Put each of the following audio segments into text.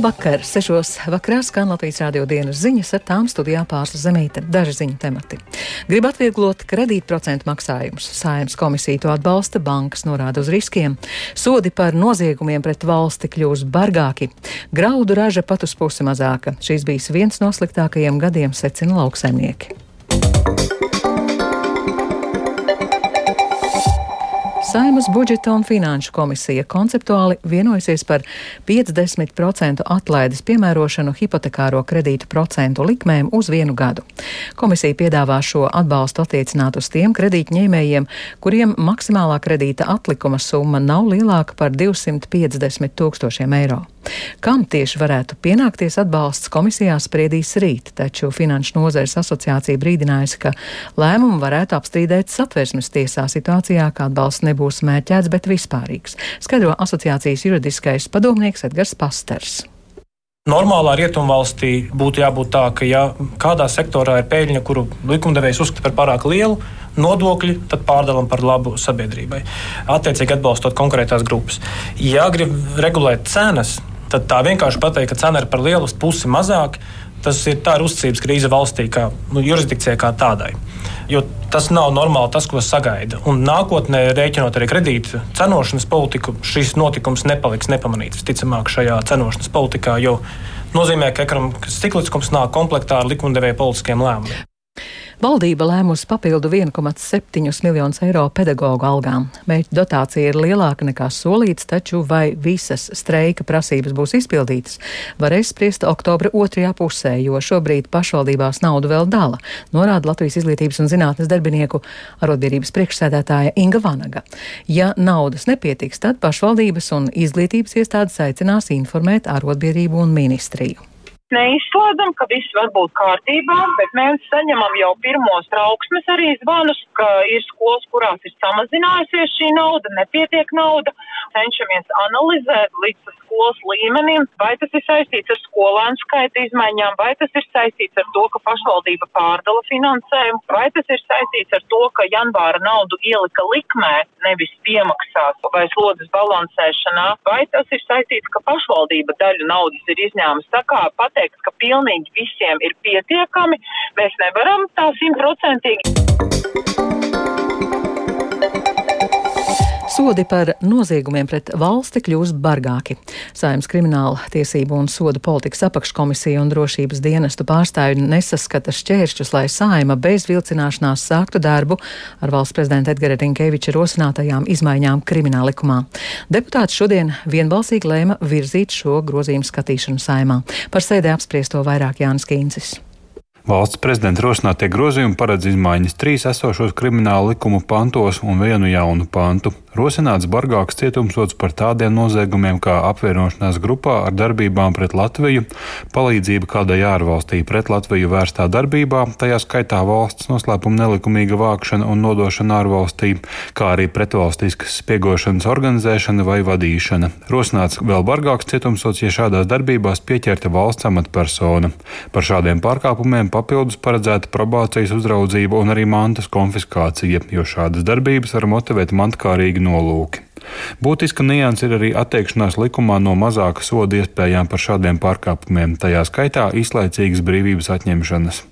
Labvakar! Sešos vakarā skan Latvijas rādio dienas ziņas ar tām studijā pārsla zemīte. Daži ziņu temati. Grib atvieglot kredītprocentu maksājumus. Sājums komisija to atbalsta, bankas norāda uz riskiem. Sodi par noziegumiem pret valsti kļūs bargāki. Graudu raža pat uz pusi mazāka. Šīs bijis viens no sliktākajiem gadiem, secina lauksaimnieki. Saimas budžeta un finanšu komisija konceptuāli vienojusies par 50% atlaides piemērošanu hipotekāro kredītu procentu likmēm uz vienu gadu. Komisija piedāvā šo atbalstu attiecināt uz tiem kredītņēmējiem, kuriem maksimālā kredīta atlikuma summa nav lielāka par 250 tūkstošiem eiro. Kam tieši varētu pienākties atbalsts komisijā spriedīs rīt, taču Finanšu nozares asociācija brīdinājusi, ka lēmumu varētu apstrīdēt satversmes tiesā situācijā, ka atbalsts nebūs mērķēts, bet vispārīgs, skaidro asociācijas juridiskais padomnieks Edgars Pasters. Normālā rietumvalstī būtu jābūt tā, ka, ja kādā sektorā ir peļņa, kuru likumdevējs uzskata par pārāk lielu, nodokļi, tad pārdalām par labu sabiedrībai. Attiecīgi atbalstot konkrētās grupas. Ja grib regulēt cenas, tad tā vienkārši pateikt, ka cena ir par lielu, pusi mazāk, tas ir tā ir uzticības krīze valstī, kā nu, jurisdikcijai kā tādai jo tas nav normāli tas, ko sagaida. Un nākotnē, rēķinot arī kredītu cenošanas politiku, šis notikums nepaliks nepamanīts. Visticamāk, šajā cenošanas politikā jau nozīmē, ka ekonomikas cikliskums nāk komplektā ar likumdevēja politiskiem lēmumiem. Valdība lēmusi papildu 1,7 miljonus eiro pedagoģu algām. Mērķa dotācija ir lielāka nekā solīts, taču vai visas streika prasības būs izpildītas, varēs spriest oktobra otrajā pusē, jo šobrīd pašvaldībās naudu vēl dala, norāda Latvijas izglītības un zinātnes darbinieku arotbiedrības priekšsēdētāja Inga Vanaga. Ja naudas nepietiks, tad pašvaldības un izglītības iestādes aicinās informēt arotbiedrību un ministriju neizslēdzam, ka viss var būt kārtībā, bet mēs saņemam jau pirmos trauksmes arī zvanus, ka ir skolas, kurās ir samazinājusies šī nauda, nepietiek nauda. Cenšamies analizēt līdz skolas līmenim, vai tas ir saistīts ar skolēnu skaita izmaiņām, vai tas ir saistīts ar to, ka pašvaldība pārdala finansējumu, vai tas ir saistīts ar to, ka janvāra naudu ielika likmē, nevis piemaksās vai slodzes balansēšanā, vai tas ir saistīts, ka pašvaldība daļu naudas ir izņēmusi. Tā kā pateikt, ka pilnīgi visiem ir pietiekami, mēs nevaram tā simtprocentīgi. Sodi par noziegumiem pret valsti kļūs bargāki. Saimnes krimināla tiesību un sodu politikas apakškomisija un drošības dienestu pārstāvju nesaskata šķēršļus, lai saima bez vilcināšanās sāktu darbu ar valsts prezidenta Edgara Rinkeviča rosinātajām izmaiņām krimināla likumā. Deputāti šodien vienbalsīgi lēma virzīt šo grozījumu skatīšanu saimā. Par sēdē apspriesto vairāk Jānis Kīncis. Valsts prezidenta rosinātie grozījumi paredz izmaiņas trīs esošos krimināla likumu pantos un vienu jaunu pantu. Rosināts bargāks cietumsots par tādiem noziegumiem kā apvienošanās grupā ar darbībām pret Latviju, palīdzība kādai ārvalstī pret Latviju vērstā darbībā, tajā skaitā valsts noslēpuma nelikumīga vākšana un nodošana ārvalstī, kā arī pretvalstiskas spiegošanas organizēšana vai vadīšana. Rosināts vēl bargāks cietumsots, ja šādās darbībās pieķerta valsts amatpersona. Par šādiem pārkāpumiem papildus paredzēta probācijas uzraudzība un arī mantas konfiskācija, jo šādas darbības var motivēt mantkārīgi nolūki. Būtiska nianses ir arī atteikšanās likumā no mazāka soda iespējām par šādiem pārkāpumiem, tajā skaitā izlaicīgas brīvības atņemšanas.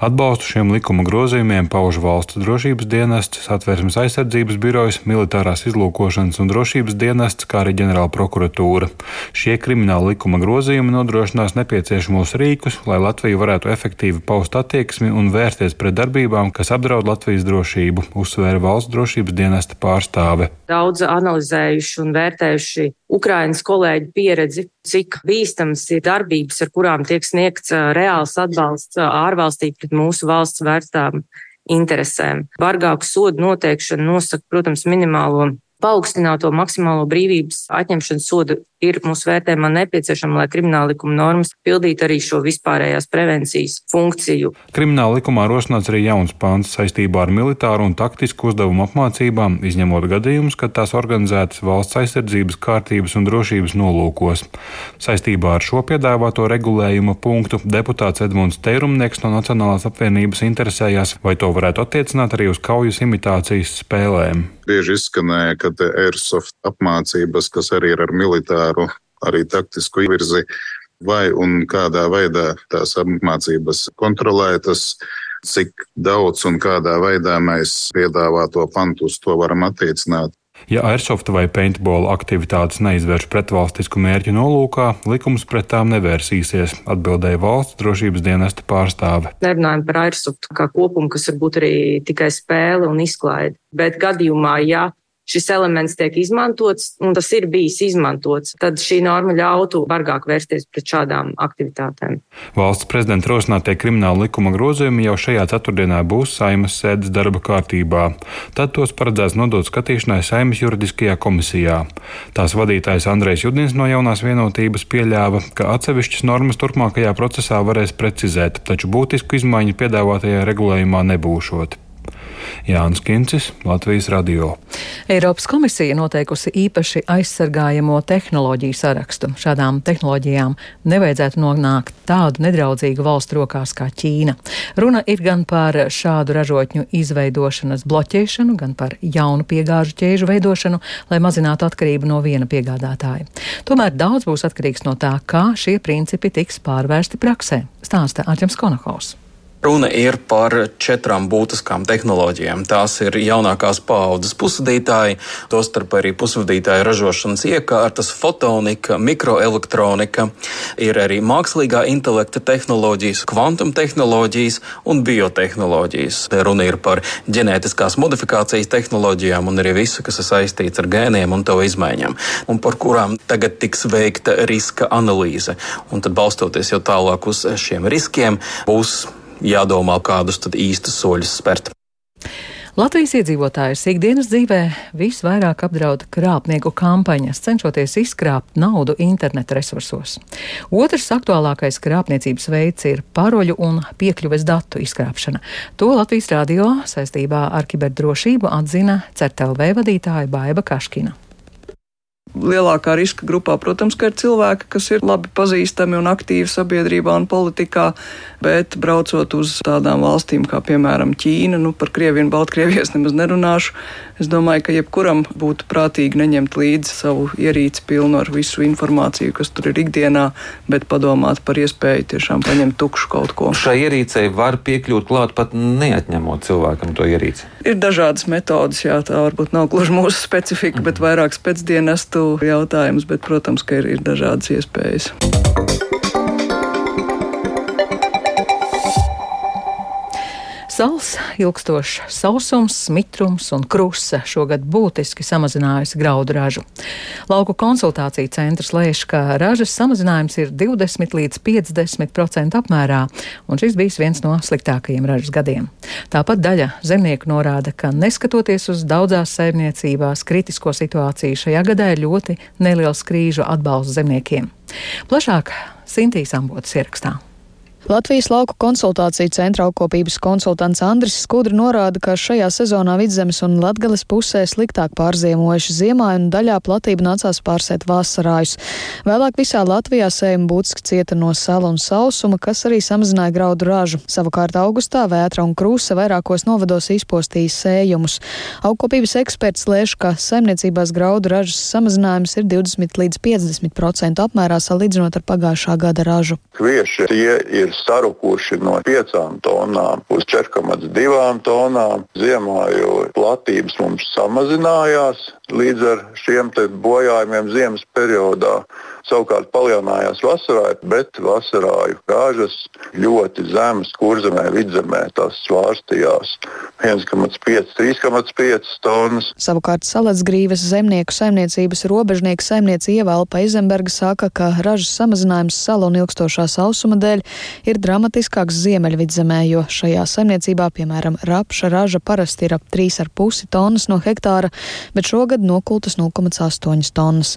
Atbalstu šiem likuma grozījumiem pauž valsts drošības dienests, satversmes aizsardzības birojas, militārās izlūkošanas un drošības dienests, kā arī ģenerāla prokuratūra. Šie krimināla likuma grozījumi nodrošinās nepieciešamos rīkus, lai Latvija varētu efektīvi paust attieksmi un vērsties pret darbībām, kas apdraud Latvijas drošību, uzsvēra valsts drošības dienesta pārstāve. Daudz analizējuši un vērtējuši Ukrainas kolēģu pieredzi, cik bīstams ir darbības, ar kurām tiek sniegts reāls atbalsts ārvalstī pret mūsu valsts vērstām interesēm. Bargāku sodu noteikšana nosaka, protams, minimālo paaugstināto maksimālo brīvības atņemšanas sodu ir mūsu vērtējumā nepieciešama, lai krimināla likuma normas pildītu arī šo vispārējās prevencijas funkciju. Krimināla likumā rosināts arī jauns pāns saistībā ar militāru un taktisku uzdevumu apmācībām, izņemot gadījumus, kad tās organizētas valsts aizsardzības, kārtības un drošības nolūkos. Saistībā ar šo piedāvāto regulējuma punktu deputāts Edmunds Teirumnieks no Nacionālās apvienības interesējās, vai to varētu attiecināt arī uz kaujas imitācijas spēlēm. Bieži izskanēja, ka airsoft apmācības, kas arī ir ar militāru arī taktisku izvirzi vai un kādā veidā tās apmācības kontrolētas cik daudz un kādā veidā mēs piedāvāto pantu uz to varam attiecināt. Ja airsoft vai paintball aktivitātes neizvērš pretvalstisku mērķu nolūkā, likums pret tām nevērsīsies, atbildēja valsts drošības dienesta pārstāve. Nerunājam par airsoft kā kopumu, kas var būt arī tikai spēle un izklaide. Bet gadījumā, ja šis elements tiek izmantots, un tas ir bijis izmantots, tad šī norma ļautu bargāk vērsties pret šādām aktivitātēm. Valsts prezidenta rosinātie krimināla likuma grozījumi jau šajā ceturtdienā būs saimas sēdes darba kārtībā. Tad tos paredzēts nodot skatīšanai saimas juridiskajā komisijā. Tās vadītājs Andrejs Judins no jaunās vienotības pieļāva, ka atsevišķas normas turpmākajā procesā varēs precizēt, taču būtisku izmaiņu piedāvātajā regulējumā nebūšot. Jānis Kincis, Latvijas radio. Eiropas komisija noteikusi īpaši aizsargājamo tehnoloģiju sarakstu. Šādām tehnoloģijām nevajadzētu nonākt tādu nedraudzīgu valstu rokās kā Ķīna. Runa ir gan par šādu ražotņu izveidošanas bloķēšanu, gan par jaunu piegāžu ķēžu veidošanu, lai mazinātu atkarību no viena piegādātāja. Tomēr daudz būs atkarīgs no tā, kā šie principi tiks pārvērsti praksē, stāsta Arķems Konahaus. Runa ir par četrām būtiskām tehnoloģijām. Tās ir jaunākās paaudzes pusvadītāji, tostarp arī pusvadītāju ražošanas iekārtas, fotonika, mikroelektronika, ir arī mākslīgā intelekta tehnoloģijas, kvantum tehnoloģijas un biotehnoloģijas. Te runa ir par ģenētiskās modifikācijas tehnoloģijām un arī visu, kas ir saistīts ar gēniem un to izmaiņām, un par kurām tagad tiks veikta riska analīze. Un tad balstoties jau tālāk uz šiem riskiem, būs jādomā, kādus tad īstus soļus spērt. Latvijas iedzīvotājus ikdienas dzīvē visvairāk apdraud krāpnieku kampaņas, cenšoties izkrāpt naudu interneta resursos. Otrs aktuālākais krāpniecības veids ir paroļu un piekļuves datu izkrāpšana. To Latvijas radio saistībā ar kiberdrošību atzina CERTLV vadītāja Baiva Kaškina. Lielākā riska grupā, protams, ir cilvēki, kas ir labi pazīstami un aktīvi sabiedrībā un politikā, bet braucot uz tādām valstīm kā, piemēram, Ķīna, nu par Krieviju un Baltkrieviju es nemaz nerunāšu. Es domāju, ka jebkuram būtu prātīgi neņemt līdzi savu ierīci pilnu ar visu informāciju, kas tur ir ikdienā, bet padomāt par iespēju tiešām paņemt tukšu kaut ko. Šai ierīcei var piekļūt klāt pat neatņemot cilvēkam to ierīci. Ir dažādas metodas, jā, tā varbūt nav gluži mūsu specifika, bet vairāk spēcdienestu būtu jautājums, bet, protams, ka ir, ir dažādas iespējas. Sals, ilgstošs sausums, mitrums un krusa šogad būtiski samazinājusi graudu ražu. Lauku konsultāciju centrs lēš, ka ražas samazinājums ir 20 līdz 50% apmērā, un šis bijis viens no sliktākajiem ražas gadiem. Tāpat daļa zemnieku norāda, ka neskatoties uz daudzās saimniecībās kritisko situāciju, šajā gadā ir ļoti neliels krīžu atbalsts zemniekiem. Plašāk Sintīs Ambotas ierakstā. Latvijas lauku konsultāciju centra augkopības konsultants Andris Skudri norāda, ka šajā sezonā vidzemes un latgales pusē sliktāk pārziemojuši ziemā un daļā platība nācās pārsēt vasarājus. Vēlāk visā Latvijā sējuma būtiski cieta no sala un sausuma, kas arī samazināja graudu ražu. Savukārt augustā vētra un krūsa vairākos novados izpostīja sējumus. Augkopības eksperts lēš, ka saimniecībās graudu ražas samazinājums ir 20 līdz 50% apmērā salīdzinot ar pagājušā gada ražu. Kvieši tie ir ir sarukuši no 5 tonām uz 4,2 tonām. Ziemā jau platības mums samazinājās līdz ar šiem bojājumiem ziemas periodā. Savukārt palielinājās vasarā, bet vasarāju gāžas ļoti zemas, kurzemē, vidzemē tās svārstījās 1,5, 3,5 tonnas. Savukārt salacgrīves zemnieku saimniecības robežnieku saimniece Ievalpa Izemberga saka, ka ražas samazinājums salu un ilgstošā sausuma dēļ ir dramatiskāks ziemeļvidzemē, jo šajā saimniecībā, piemēram, rapša raža parasti ir ap 3,5 tonnas no hektāra, bet šogad nokultas 0,8 tonnas.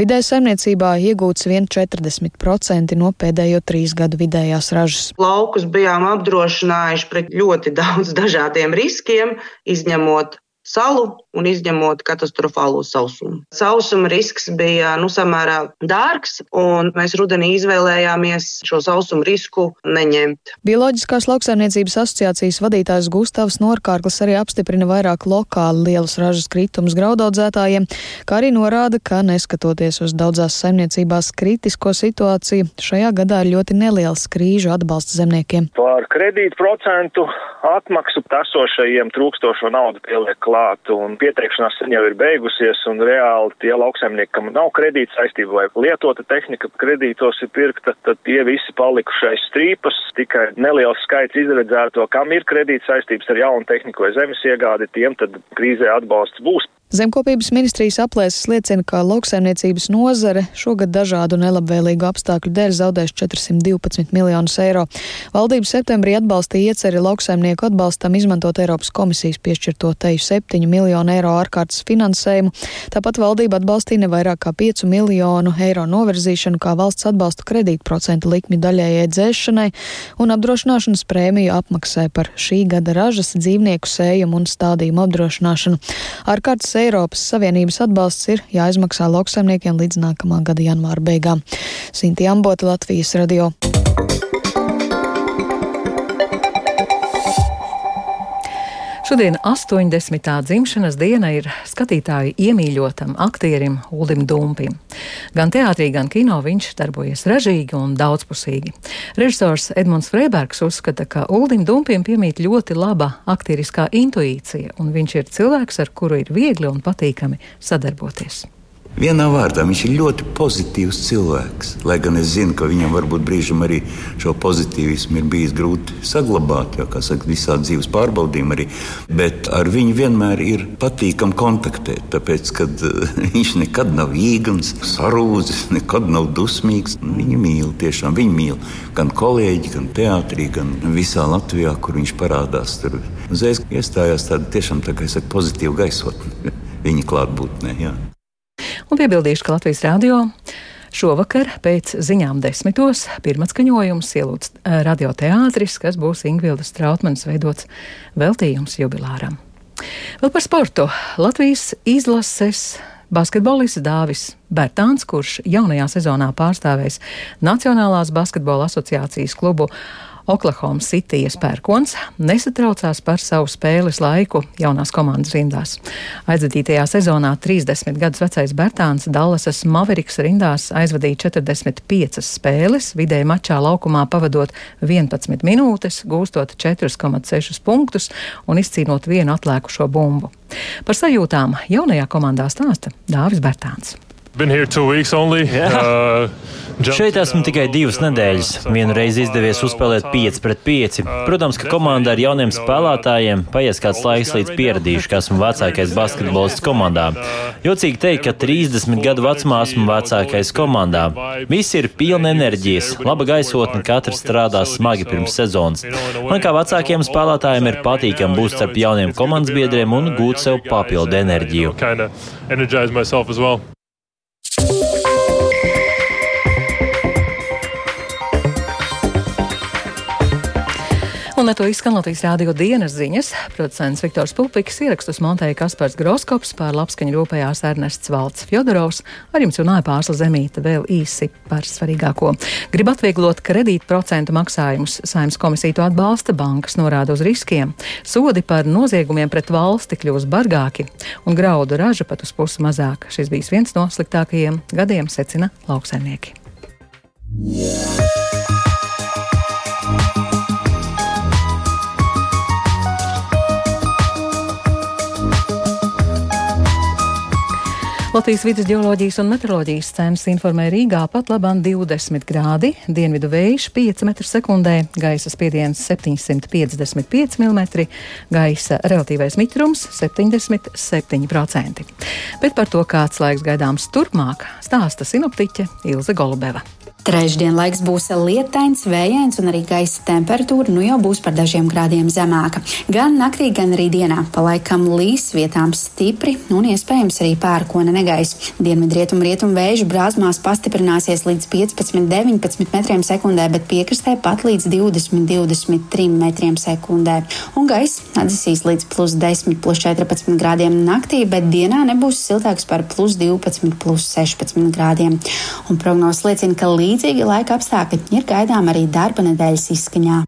Vidēji saimniecībā iegūts vien 40% no pēdējo trīs gadu vidējās ražas. Laukus bijām apdrošinājuši pret ļoti daudz dažādiem riskiem, izņemot salu un izņemot katastrofālo sausumu. Sausuma risks bija nu, samērā dārgs, un mēs rudenī izvēlējāmies šo sausumu risku neņemt. Bioloģiskās lauksaimniecības asociācijas vadītājs Gustavs Norkārklis arī apstiprina vairāk lokāli lielus ražas kritumus graudaudzētājiem, kā arī norāda, ka neskatoties uz daudzās saimniecībās kritisko situāciju, šajā gadā ir ļoti neliels krīžu atbalsts zemniekiem. Par kredītu procentu atmaksu esošajiem trūkstošo naudu pieliek klāt, un pieteikšanās sen jau ir beigusies, un reāli tie lauksaimnieki, kam nav kredīta saistība vai lietota tehnika kredītos ir pirkta, tad tie visi palikušais strīpas, tikai neliels skaits izredzēto, kam ir kredīta saistības ar jaunu tehniku vai zemes iegādi, tiem tad krīzē atbalsts būs. Zemkopības ministrijas aplēses liecina, ka lauksaimniecības nozare šogad dažādu nelabvēlīgu apstākļu dēļ zaudēs 412 miljonus eiro. Valdība septembrī atbalstīja ieceri lauksaimnieku atbalstam izmantot Eiropas komisijas piešķirto teju 7 miljonu eiro ārkārtas finansējumu. Tāpat valdība atbalstīja ne vairāk kā 5 miljonu eiro novirzīšanu kā valsts atbalstu kredītprocentu likmi daļējai dzēšanai un apdrošināšanas prēmiju apmaksai par šī gada ražas, dzīvnieku sējumu un stādījumu apdrošināšanu. Ārkārtas Eiropas Savienības atbalsts ir jāizmaksā lauksaimniekiem līdz nākamā gada janvāra beigām. Sinti Ambota, Latvijas radio. Šodien 80. dzimšanas diena ir skatītāju iemīļotam aktierim Ulim Dumpim. Gan teātrī, gan kino viņš darbojas ražīgi un daudzpusīgi. Režisors Edmunds Freibergs uzskata, ka Ulim Dumpim piemīt ļoti laba aktieriskā intuīcija, un viņš ir cilvēks, ar kuru ir viegli un patīkami sadarboties. Vienā vārdā viņš ir ļoti pozitīvs cilvēks. Lai gan es zinu, ka viņam varbūt brīžam arī šo pozitīvismu ir bijis grūti saglabāt, jo, kā saka, visādi dzīves pārbaudījumi arī. Bet ar viņu vienmēr ir patīkami kontaktēt, tāpēc, ka uh, viņš nekad nav īgans, sarūzis, nekad nav dusmīgs. Viņu mīl, tiešām viņu mīl gan kolēģi, gan teātrī, gan visā Latvijā, kur viņš parādās. Tur uzreiz iestājās tāda tiešām tā, saku, pozitīva gaisotne viņa klātbūtnē. Jā. Un piebildīšu, ka Latvijas radio Šovakar pēc ziņām desmitos pirmatskaņojums ielūdz eh, radioteātris, kas būs Ingvildas Trautmanas veidots veltījums jubilāram. Vēl par sportu. Latvijas izlases basketbolists Dāvis Bērtāns, kurš jaunajā sezonā pārstāvēs Nacionālās basketbola asociācijas klubu Oklahoma City pērkons nesatraucās par savu spēles laiku jaunās komandas rindās. Aizvadītajā sezonā 30 gadus vecais Bertāns Dallasas Maveriks rindās aizvadīja 45 spēles, vidēji mačā laukumā pavadot 11 minūtes, gūstot 4,6 punktus un izcīnot vienu atlēkušo bumbu. Par sajūtām jaunajā komandā stāsta Dāvis Bertāns. Uh, Šeit esmu tikai divas nedēļas. Vienu reizi izdevies uzspēlēt 5 pret 5. Protams, ka komanda ar jauniem spēlētājiem paies kāds laiks līdz pieradīšu, ka esmu vecākais basketbolists komandā. Jocīgi teikt, ka 30 gadu vecumā esmu vecākais komandā. Visi ir pilni enerģijas, laba gaisotne, katrs strādā smagi pirms sezonas. Man kā vecākiem spēlētājiem ir patīkami būt starp jauniem komandas biedriem un gūt sev papildu enerģiju. Ar to izskan Latvijas rādio dienas ziņas. Producents Viktors Pupiks ierakstus montēja Kaspars Groskops, pār labskaņu rūpējās Ernests Valts Fjodorovs, ar jums runāja pārsla zemīta vēl īsi par svarīgāko. Grib atvieglot kredīt procentu maksājumus, saimnes komisija to atbalsta, bankas norāda uz riskiem. Sodi par noziegumiem pret valsti kļūs bargāki, un graudu raža pat uz pusi mazāk. Šis bijis viens no sliktākajiem gadiem, secina lauksaimnieki. Yeah. Latvijas vidus geoloģijas un meteoroloģijas centrs informē Rīgā pat labāk 20 grādi, dienvidu vējš 5 m2, gaisa spiediens 755 mm, gaisa relatīvais mitrums 77%. Bet par to, kāds laiks gaidāms turpmāk, stāsta sinoptiķe Ilze Golubeva. Trešdien laiks būs lietains, vējains un arī gaisa temperatūra nu jau būs par dažiem grādiem zemāka. Gan naktī, gan arī dienā palaikam līs vietām stipri un iespējams arī pērkona negais. Dienvidrietumu rietumu vēju brāzmās pastiprināsies līdz 15-19 metriem sekundē, bet piekrastē pat līdz 20-23 metriem sekundē. Un gaisa atdzisīs līdz plus 10, plus 14 grādiem naktī, bet dienā nebūs siltāks par plus 12, plus 16 grādiem. Un prognozes liecina, ka līdz Līdzīgi laika apstākļi ir gaidām arī darba nedēļas izskaņā.